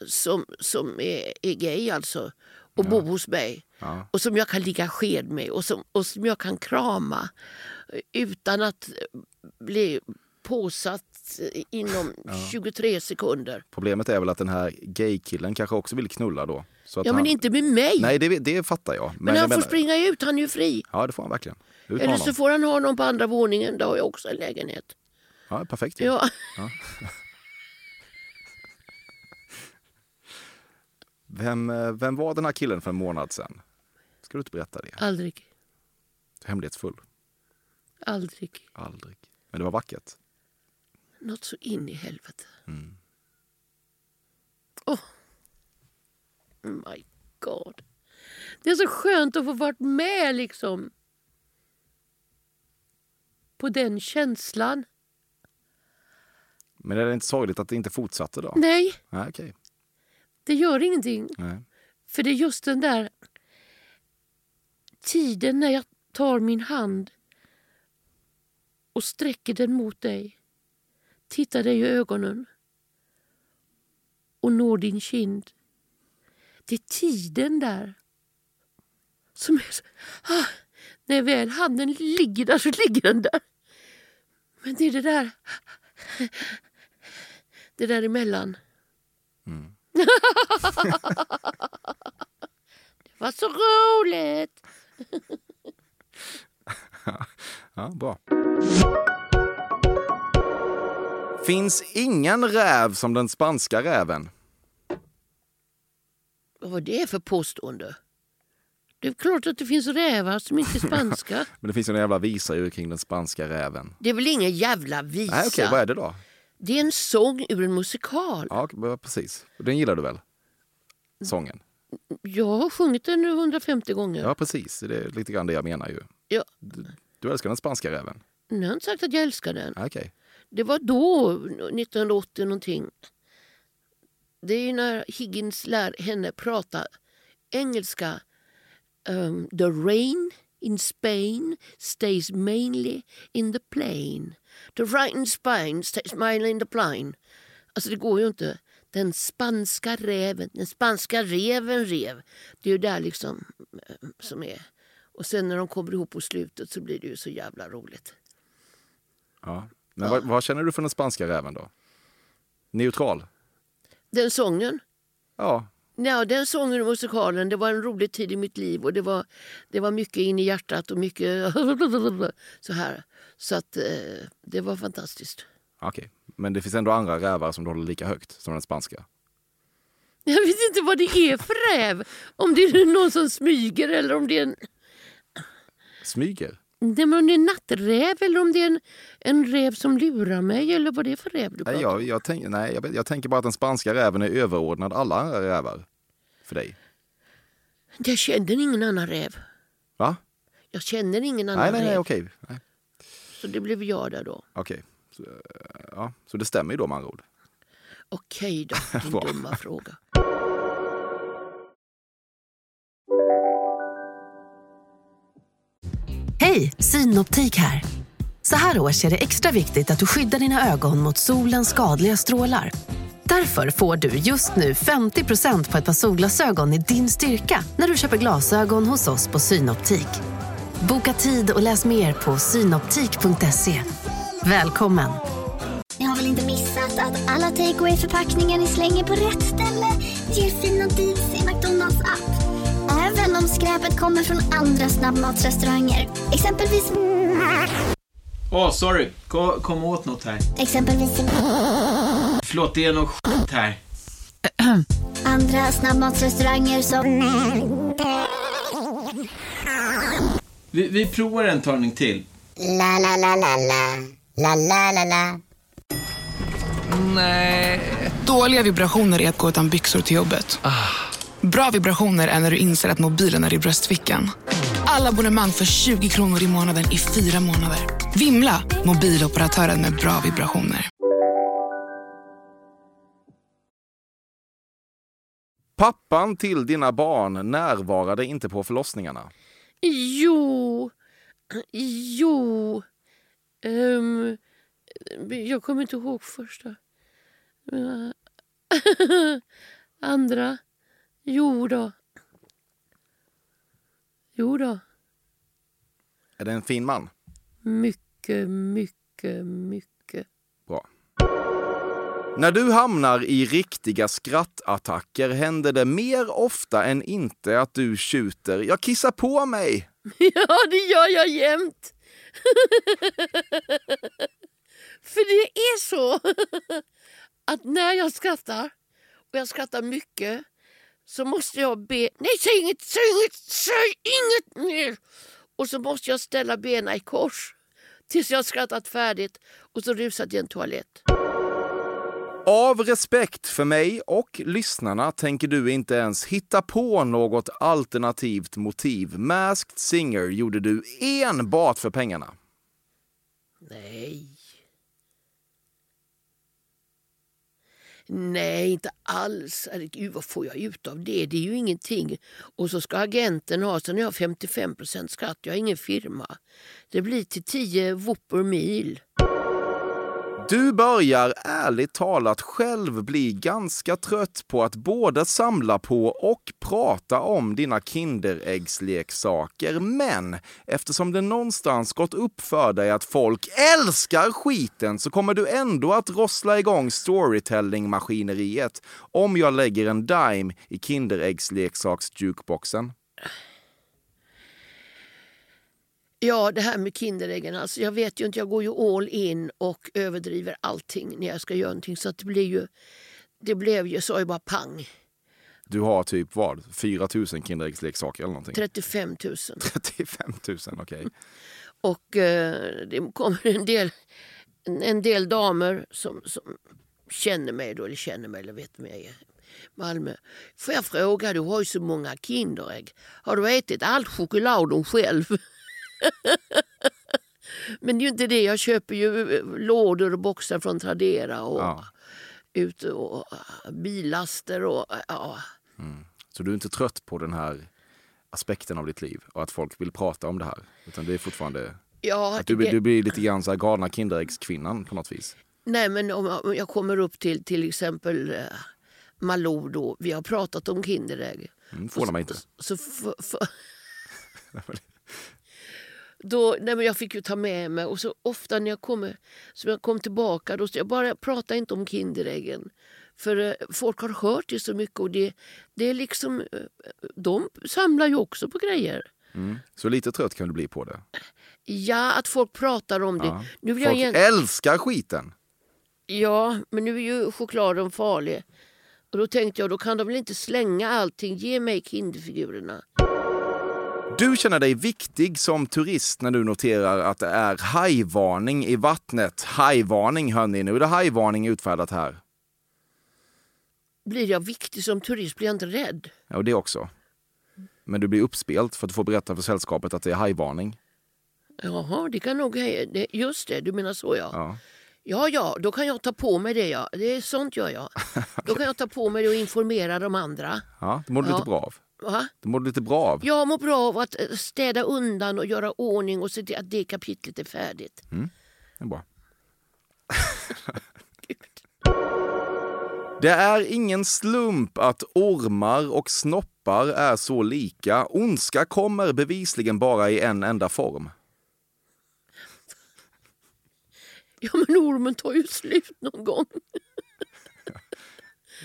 som, som är, är gay alltså och bo hos mig. Ja. Och som jag kan ligga sked med och som, och som jag kan krama eh, utan att bli påsatt eh, inom 23 sekunder. Problemet är väl att den här gaykillen kanske också vill knulla då. Ja, men han... inte med mig. Nej, det, det fattar jag. men jag han får menar- springa ut, han är ju fri. Ja, det får han verkligen. Ut Eller så får han ha någon på andra våningen, där har jag också en lägenhet. Ja, perfekt. ju. Ja. Vem, eh, vem var den här killen för en månad sedan? Ska du inte berätta det? Aldrig, Hemlighetsfull? aldrig. Aldrig. Men det var vackert. Något så in i helvete. Mm. Oh. My God. Det är så skönt att få varit med liksom. På den känslan. Men är det inte sorgligt att det inte fortsatte då? Nej, Nej, okej. det gör ingenting. Nej. För det är just den där tiden när jag tar min hand och sträcker den mot dig, tittar dig i ögonen och når din kind. Det är tiden där som är så... Ah, när väl handen ligger där så ligger den där. Men det är det där... Det där emellan. Vad så roligt! Ja, bra. Finns ingen räv som den spanska räven? Vad var det för påstående? Det är klart att det finns rävar som inte är spanska. Men det finns ju en jävla visa ju kring den spanska räven. Det är väl ingen jävla visa? Nej, okej, vad är det då? Det är en sång ur en musikal. Ja, precis. Den gillar du väl? Sången? Jag har sjungit den nu 150 gånger. Ja, precis. Det är lite grann det jag menar ju. Ja. Du, du älskar den spanska räven? Jag har inte sagt att jag älskar den. Okej. Det var då, 1980 någonting. Det är när Higgins lär henne prata engelska. Um, the rain in Spain stays mainly in the plain. The rain in Spain stays mainly in the plain. Alltså det går ju inte. Den spanska räven, den spanska reven rev. Det är ju där liksom eh, som är. Och sen när de kommer ihop på slutet så blir det ju så jävla roligt. Ja. Men vad, vad känner du för den spanska räven då? Neutral? Den sången, Ja. Ja, den sången och musikalen, det var en rolig tid i mitt liv och det var, det var mycket in i hjärtat och mycket så här. Så att eh, det var fantastiskt. Okej. Men det finns ändå andra rävar som du håller lika högt som den spanska? Jag vet inte vad det är för räv. Om det är någon som smyger eller om det är en, Smyger? Nej, men om det är en natträv eller om det är en, en räv som lurar mig eller vad det är för räv du pratar Nej, jag, jag, tänk, nej jag, jag tänker bara att den spanska räven är överordnad alla andra rävar. För dig. Jag känner ingen annan räv. Va? Jag känner ingen annan Nej, nej, nej, räv. okej. Nej, Så det blev jag där då. okej. Så, ja, så det stämmer ju då med andra ord. Okej då, din dumma fråga. Hej, Synoptik här. Så här års är det extra viktigt att du skyddar dina ögon mot solens skadliga strålar. Därför får du just nu 50% på ett par solglasögon i din styrka när du köper glasögon hos oss på Synoptik. Boka tid och läs mer på synoptik.se. Välkommen! Ni har väl inte missat att alla takeaway förpackningar ni slänger på rätt ställe ger fina deals i McDonalds app. Om skräpet kommer från andra snabbmatsrestauranger. Exempelvis... Åh, sorry. Kom, kom åt något här. Exempelvis... Förlåt, det är något skit här. Andra snabbmatsrestauranger som... Vi, vi provar en talning till. La, la, la, la, la. La, la, la, la. Nej. Dåliga vibrationer är att gå utan byxor till jobbet. Bra vibrationer är när du inser att mobilen är i bröstfickan. Alla abonnemang för 20 kronor i månaden i fyra månader. Vimla! Mobiloperatören med bra vibrationer. Pappan till dina barn närvarade inte på förlossningarna. Jo, jo. Ehm, jag kommer inte ihåg första. Andra. Jo då. Jo då. Är det en fin man? Mycket, mycket, mycket. Bra. När du hamnar i riktiga skrattattacker händer det mer ofta än inte att du tjuter “jag kissar på mig”. Ja, det gör jag jämt. För det är så att när jag skrattar, och jag skrattar mycket, så måste jag be... Nej, säg inget, säg inget, säg inget mer! Och så måste jag ställa benen i kors tills jag skrattat färdigt och så rusar till en toalett. Av respekt för mig och lyssnarna tänker du inte ens hitta på något alternativt motiv. Masked Singer gjorde du enbart för pengarna. Nej. Nej, inte alls. Herregud, vad får jag ut av det? Det är ju ingenting. Och så ska agenten ha, sen har jag 55% skatt. Jag har ingen firma. Det blir till 10 whopper mil. Du börjar ärligt talat själv bli ganska trött på att både samla på och prata om dina Kinderäggsleksaker. Men eftersom det någonstans gått upp för dig att folk älskar skiten så kommer du ändå att rossla igång storytelling-maskineriet om jag lägger en dime i Kinderäggsleksaksjukeboxen. Ja, det här med Kinderäggen. Alltså, jag vet ju inte, jag går ju all in och överdriver allting när jag ska göra någonting. Så det blir ju, det blev ju så, bara pang. Du har typ vad? 4 000 Kinderäggsleksaker eller någonting? 35 000. 35 000, okej. Och eh, det kommer en del, en del damer som, som känner mig då, eller känner mig eller vet mig i Malmö. Får jag fråga, du har ju så många Kinderägg. Har du ätit all chokladen själv? Men det är ju inte det. Jag köper ju eh, lådor och boxar från Tradera och, Ja. ut och eh, billaster och ja. Så du är inte trött på den här aspekten av ditt liv och att folk vill prata om det här? Utan det är fortfarande... ja Att du, det- du blir lite grann så här galna Kinderäggskvinnan på något vis. Nej, men om jag kommer upp till till exempel eh, Malou då. Vi har pratat om Kinderägg. Mm, förvånar mig inte. Så f- f- då, nej men jag fick ju ta med mig och så ofta när jag kommer, som jag kom tillbaka då, jag bara prata inte om Kinderäggen. För eh, folk har hört det så mycket och det, det är liksom, eh, de samlar ju också på grejer. Mm. Så lite trött kan du bli på det. Ja, att folk pratar om det. Ja. Nu vill jag Folk igen- älskar skiten! Ja, men nu är ju chokladen farlig. Och då tänkte jag, då kan de väl inte slänga allting. Ge mig Kinderfigurerna. Du känner dig viktig som turist när du noterar att det är hajvarning i vattnet. Hajvarning hörni, nu är det hajvarning utfärdat här. Blir jag viktig som turist blir jag inte rädd. Ja, och det också. Men du blir uppspelt för att du får berätta för sällskapet att det är hajvarning. Jaha, det kan nog... Just det, du menar så ja. Ja. Ja, ja, då kan jag ta på mig det. Ja. Det är sånt gör jag. Då kan jag ta på mig det och informera de andra. Ja, det mår du Ja. lite bra av. Va? Det mår du lite bra av. Jag mår bra av att eh, städa undan och göra ordning och se till att det kapitlet är färdigt. Mm. Det är bra. Det är ingen slump att ormar och snoppar är så lika. Ondska kommer bevisligen bara i en enda form. Ja, men ormen tar ju slut någon gång.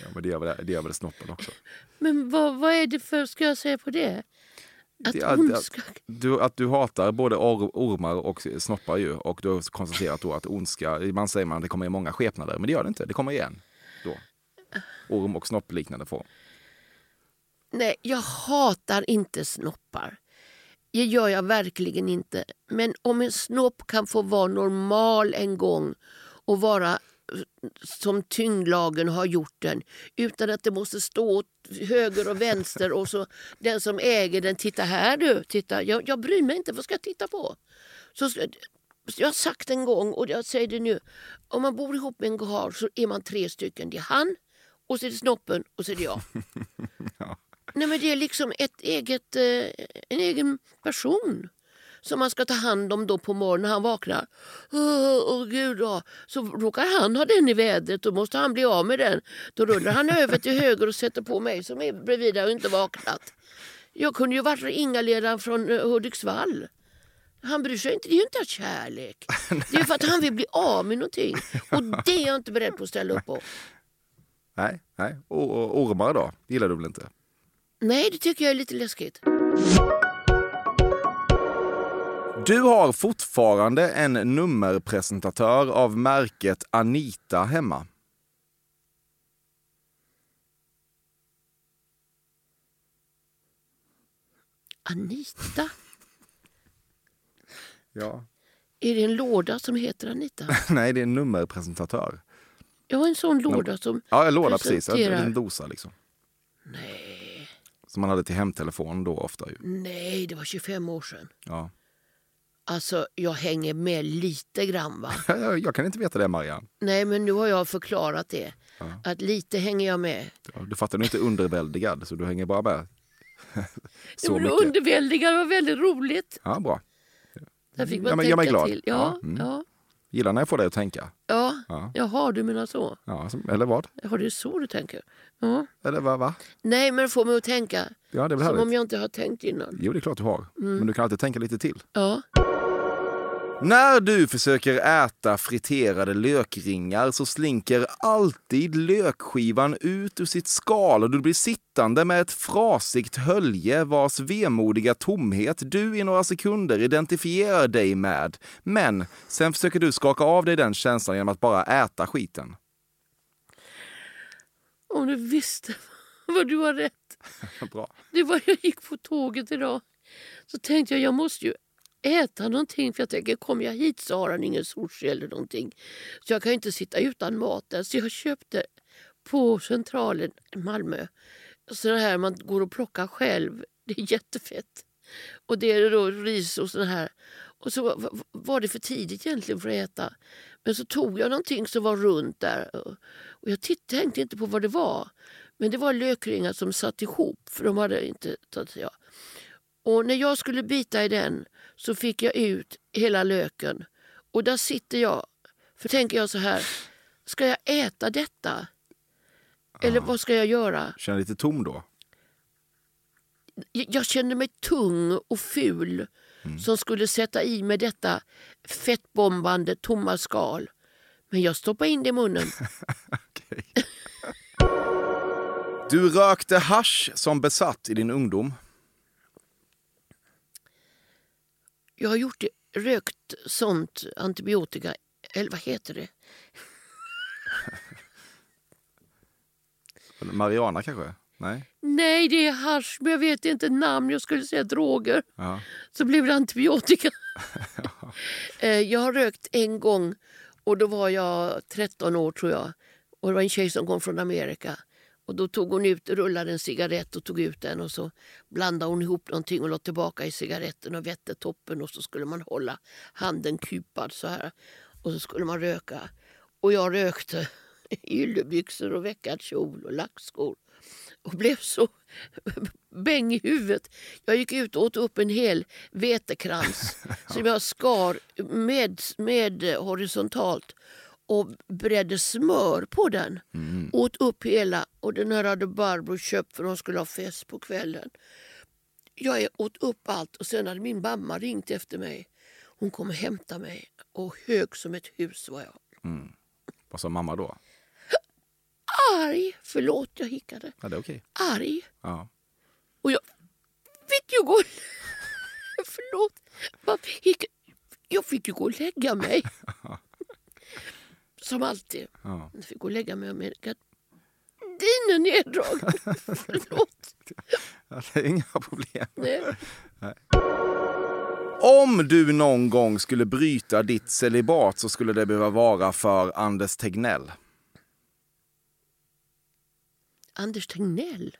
Ja, men det gör väl, det gör väl snoppen också. Men vad, vad är det för, ska jag säga på det? Att Det är- ondska... Du, att du hatar både or, ormar och snoppar ju. Och du har konstaterat då att ondska, man säger man det kommer i många skepnader. Men det gör det inte, det kommer igen. Då. Orm och snoppliknande form. Nej, jag hatar inte snoppar. Det gör jag verkligen inte. Men om en snopp kan få vara normal en gång och vara som tyngdlagen har gjort den utan att det måste stå åt höger och vänster och så den som äger den, titta här du, titta. Jag, jag bryr mig inte, vad ska jag titta på? Så jag har sagt en gång och jag säger det nu, om man bor ihop med en karl så är man tre stycken. Det är han, och så är det snoppen och så är det jag. Nej, men det är liksom ett eget, eh, en egen person som man ska ta hand om då på morgonen när han vaknar. Åh, åh, gud, ja. Så råkar han ha den i vädret, då måste han bli av med den. Då rullar han över till höger och sätter på mig som är bredvid och inte vaknat. Jag kunde ju varit Inga-ledaren från eh, Hudiksvall. Han bryr sig inte, det är ju inte av kärlek. Det är för att han vill bli av med någonting. Och det är jag inte beredd på att ställa upp på. Nej, nej. Ormar då? Gillar du väl inte? Nej, det tycker jag är lite läskigt. Du har fortfarande en nummerpresentatör av märket Anita hemma. Anita? Ja. Är det en låda som heter Anita? Nej, det är en nummerpresentatör. Jag har en sån låda som Ja, en låda precis. En, presenterar- en dosa liksom. Nej, Som man hade till hemtelefon då ofta ju. nej, det var 25 år sedan. Ja. Alltså, jag hänger med lite grann va? Jag, kan inte veta det Marianne. Nej, men nu har jag förklarat det. Att lite hänger jag med. Ja, Du fattar, du är inte underväldigad så du hänger bara med. Så blev mycket. underväldigad, var väldigt roligt. Ja, bra. Där fick man Ja, men tänka mig glad. till. Ja, Ja, mm. ja, Gillar när jag får dig att tänka. ja. Ja. Jaha, du menar så? Ja, eller vad? Jaha, det är så du tänker? Ja. Eller vad? Va? Nej, men få mig att tänka. Ja, det Som härligt. om jag inte har tänkt innan. Jo, det är klart du har. Mm. Men du kan alltid tänka lite till. Ja. När du försöker äta friterade lökringar så slinker alltid lökskivan ut ur sitt skal och du blir sittande med ett frasigt hölje vars vemodiga tomhet du i några sekunder identifierar dig med. Men sen försöker du skaka av dig den känslan genom att bara äta skiten. Om du visste vad du har rätt. Bra. Det var jag gick på tåget idag. Så tänkte jag jag måste ju äta någonting för jag tänker kommer jag hit så har han ingen sushi eller någonting. Så jag kan inte sitta utan mat där. Så jag köpte på Centralen i Malmö sådana här man går och plockar själv. Det är jättefett. Och det är då ris och sådana här. Och så var det för tidigt egentligen för att äta. Men så tog jag någonting som var runt där. Och jag tittade, tänkte inte på vad det var. Men det var lökringar som satt ihop för de hade inte tagit ja. Och när jag skulle bita i den så fick jag ut hela löken. Och där sitter jag. För tänker jag så här, ska jag äta detta? Eller vad ska jag göra? Känner lite tom då? Jag, jag kände mig tung och ful som skulle sätta i mig detta fettbombande tomma skal. Men jag stoppade in det i munnen. Du rökte hasch som besatt i din ungdom. Jag har gjort det, rökt sånt antibiotika, eller vad heter det? Mariana kanske? Nej? Nej, det är hasch, men jag vet inte namn. Jag skulle säga droger. Ja. Så blev det antibiotika. Eh, jag har rökt en gång och då var jag 13 år tror jag. Och det var en tjej som kom från Amerika. Och då tog hon ut, rullade en cigarett och tog ut den och så blandade hon ihop någonting och la tillbaka i cigaretten och vette toppen och så skulle man hålla handen kupad så här. Och så skulle man röka. Och jag rökte yllebyxor och veckad kjol och lackskor och blev så bäng i huvudet. Jag gick ut och åt upp en hel vetekrans som jag skar med, med horisontalt och bredde smör på den. Åt upp hela och den här hade Barbro köpt för hon skulle ha fest på kvällen. Jag åt upp allt och sen hade min mamma ringt efter mig. Hon kom och hämtade mig och hög som ett hus var jag. Mm. Vad sa mamma då? Arg! Förlåt, jag hickade. Ja, det är okej. Arg. Ja. Och jag fick ju gå... Förlåt. Jag fick ju gå och lägga mig. Som alltid. Ja. Jag fick gå och lägga mig med gardinen neddragen. Förlåt. Ja, det är inga problem. Nej. Nej. Om du någon gång skulle bryta ditt celibat så skulle det behöva vara för Anders Tegnell. Anders Tegnell?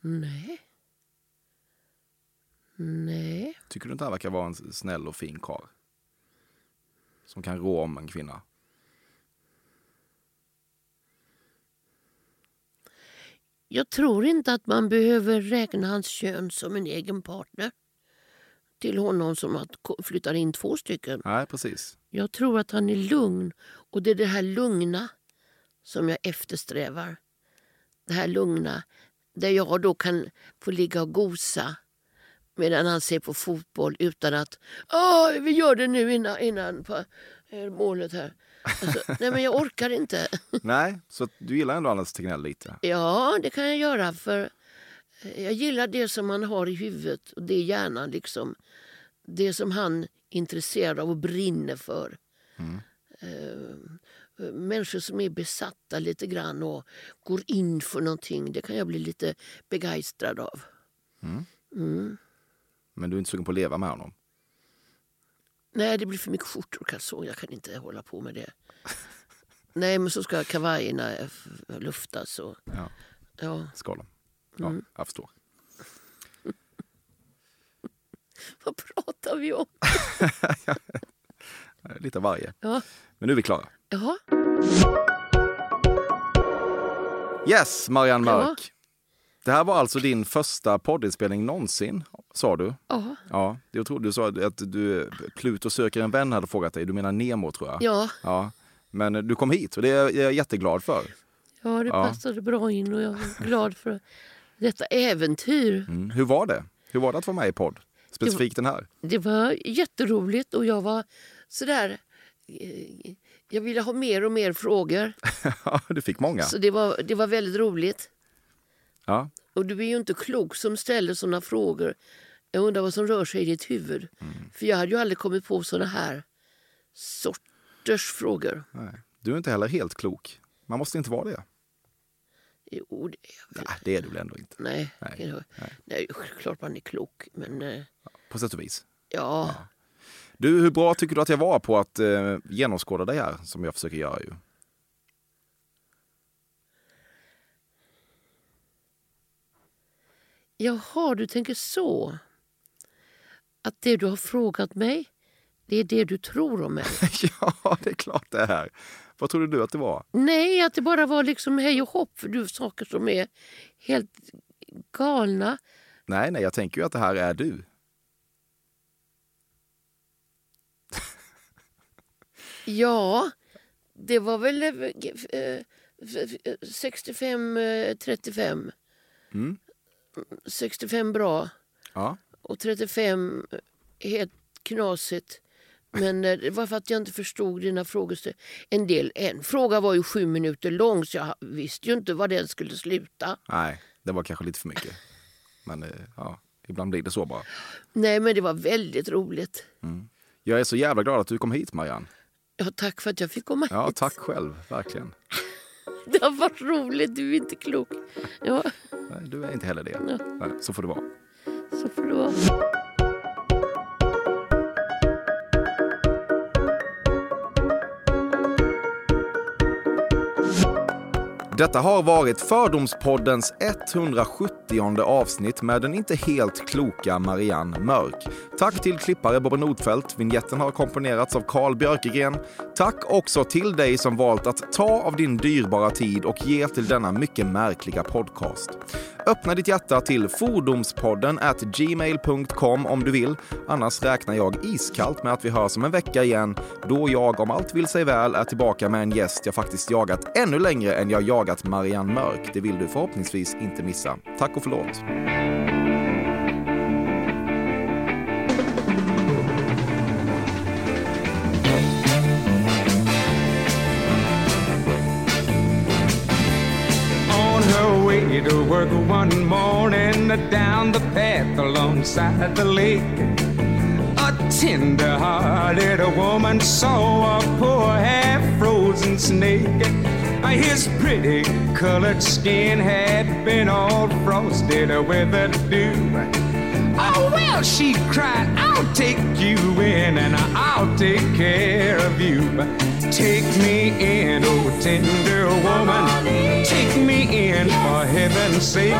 Nej. Nej. Tycker du inte han verkar vara en snäll och fin karl? Som kan rå om en kvinna. Jag tror inte att man behöver räkna hans kön som en egen partner till honom som att flyttar in två stycken. Nej, precis. Jag tror att han är lugn och det är det här lugna som jag eftersträvar. Det här lugna där jag då kan få ligga och gosa medan han ser på fotboll utan att Åh, vi gör det nu innan, innan på eh, målet här. Alltså, nej men jag orkar inte. Nej, så du gillar ändå Anders Tegnell lite? Ja, det kan jag göra. för eh, Jag gillar det som man har i huvudet och det är hjärnan. liksom. Det som han är intresserad av och brinner för. Eh, människor som är besatta lite grann och går in för någonting. Det kan jag bli lite begeistrad av. Mm. Mm. Men du är inte sugen på att leva med honom? Nej, det blir för mycket skjortor och kalsonger. Jag kan inte hålla på med det. Nej, men så ska kavajerna eh, luftas. Och, Ja. ja. Ska de? Ja, Mm. jag förstår. Vad pratar vi om? Lite av varje. Ja. Men nu är vi klara. Jaha. Yes, Marianne Ja. Mörk. Det här var alltså din första poddinspelning någonsin, sa du? Ja. Ja, jag trodde du sa att du, Pluto söker en vän hade frågat dig. Du menar Nemo tror jag? Ja. ja. Men du kom hit och det är jag jätteglad för. Ja, det Ja. passade bra in och jag är glad för detta äventyr. Mm. Hur var det? Hur var det att vara med i podd? Specifikt den här. Det var jätteroligt och jag var sådär... eh, Jag ville ha mer och mer frågor. Ja, du fick många. Så det var, det var väldigt roligt. Ja. Och du är ju inte klok som ställer såna frågor. Jag undrar vad som rör sig i ditt huvud. För jag hade ju aldrig kommit på såna här sorters frågor. Nej. Du är inte heller helt klok. Man måste inte vara det. Jo, det, Nej, det är du väl ändå inte? nej, Nej, nej. nej. klart man är klok. Men eh, På sätt och vis. ja, Du, hur bra tycker du att jag var på att eh, genomskåda dig här, som jag försöker göra ju? Jaha, du tänker så. Att det du har frågat mig, det är det du tror om mig. ja, det är klart det är. Vad trodde du att det var? Nej, att det bara var liksom hej och hopp för du saker som är helt galna. Nej, nej, jag tänker ju att det här är du. Ja, det var väl eh, eh, 65-35. Mm. 65 bra Ja. och 35 helt knasigt. Men eh, det var för att jag inte förstod dina frågor. En, del, en fråga var ju sju minuter lång så jag visste ju inte var den skulle sluta. Nej, det var kanske lite för mycket. Men eh, ja, ibland blir det så bara. Nej, men det var väldigt roligt. Jag är så jävla glad att du kom hit, Marianne. Ja, tack för att jag fick komma Ja, hit. tack själv, verkligen. Det har varit roligt, du är inte klok. Ja, Nej, du är inte heller det. Ja. Nej, så får det vara. så får det vara. Detta har varit Fördomspoddens 170 avsnitt med den inte helt kloka Marianne Mörk. Tack till klippare Bobbe Nordfeldt. Vignetten har komponerats av Carl Björkegren. Tack också till dig som valt att ta av din dyrbara tid och ge till denna mycket märkliga podcast. Öppna ditt hjärta till fordomspodden at gmail.com om du vill. Annars räknar jag iskallt med att vi hörs om en vecka igen då jag, om allt vill sig väl, är tillbaka med en gäst jag faktiskt jagat ännu längre än jag jagat Marianne Mörk. Det vill du förhoppningsvis inte missa. Tack och förlåt. To work one morning down the path alongside the lake. A tender-hearted woman saw a poor half-frozen snake. His pretty colored skin had been all frosted with the dew. Oh, well, she cried, I'll take you in and I'll take care of you. Take me in, oh tender woman. Take me in for heaven's sake.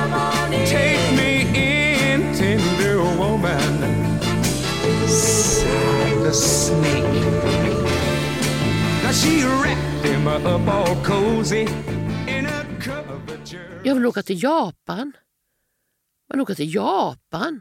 Take me in, tender woman. Sighed the snake. Now she wrapped him up all cozy in a coverture. Jag vill åka till Japan. Man åker till Japan.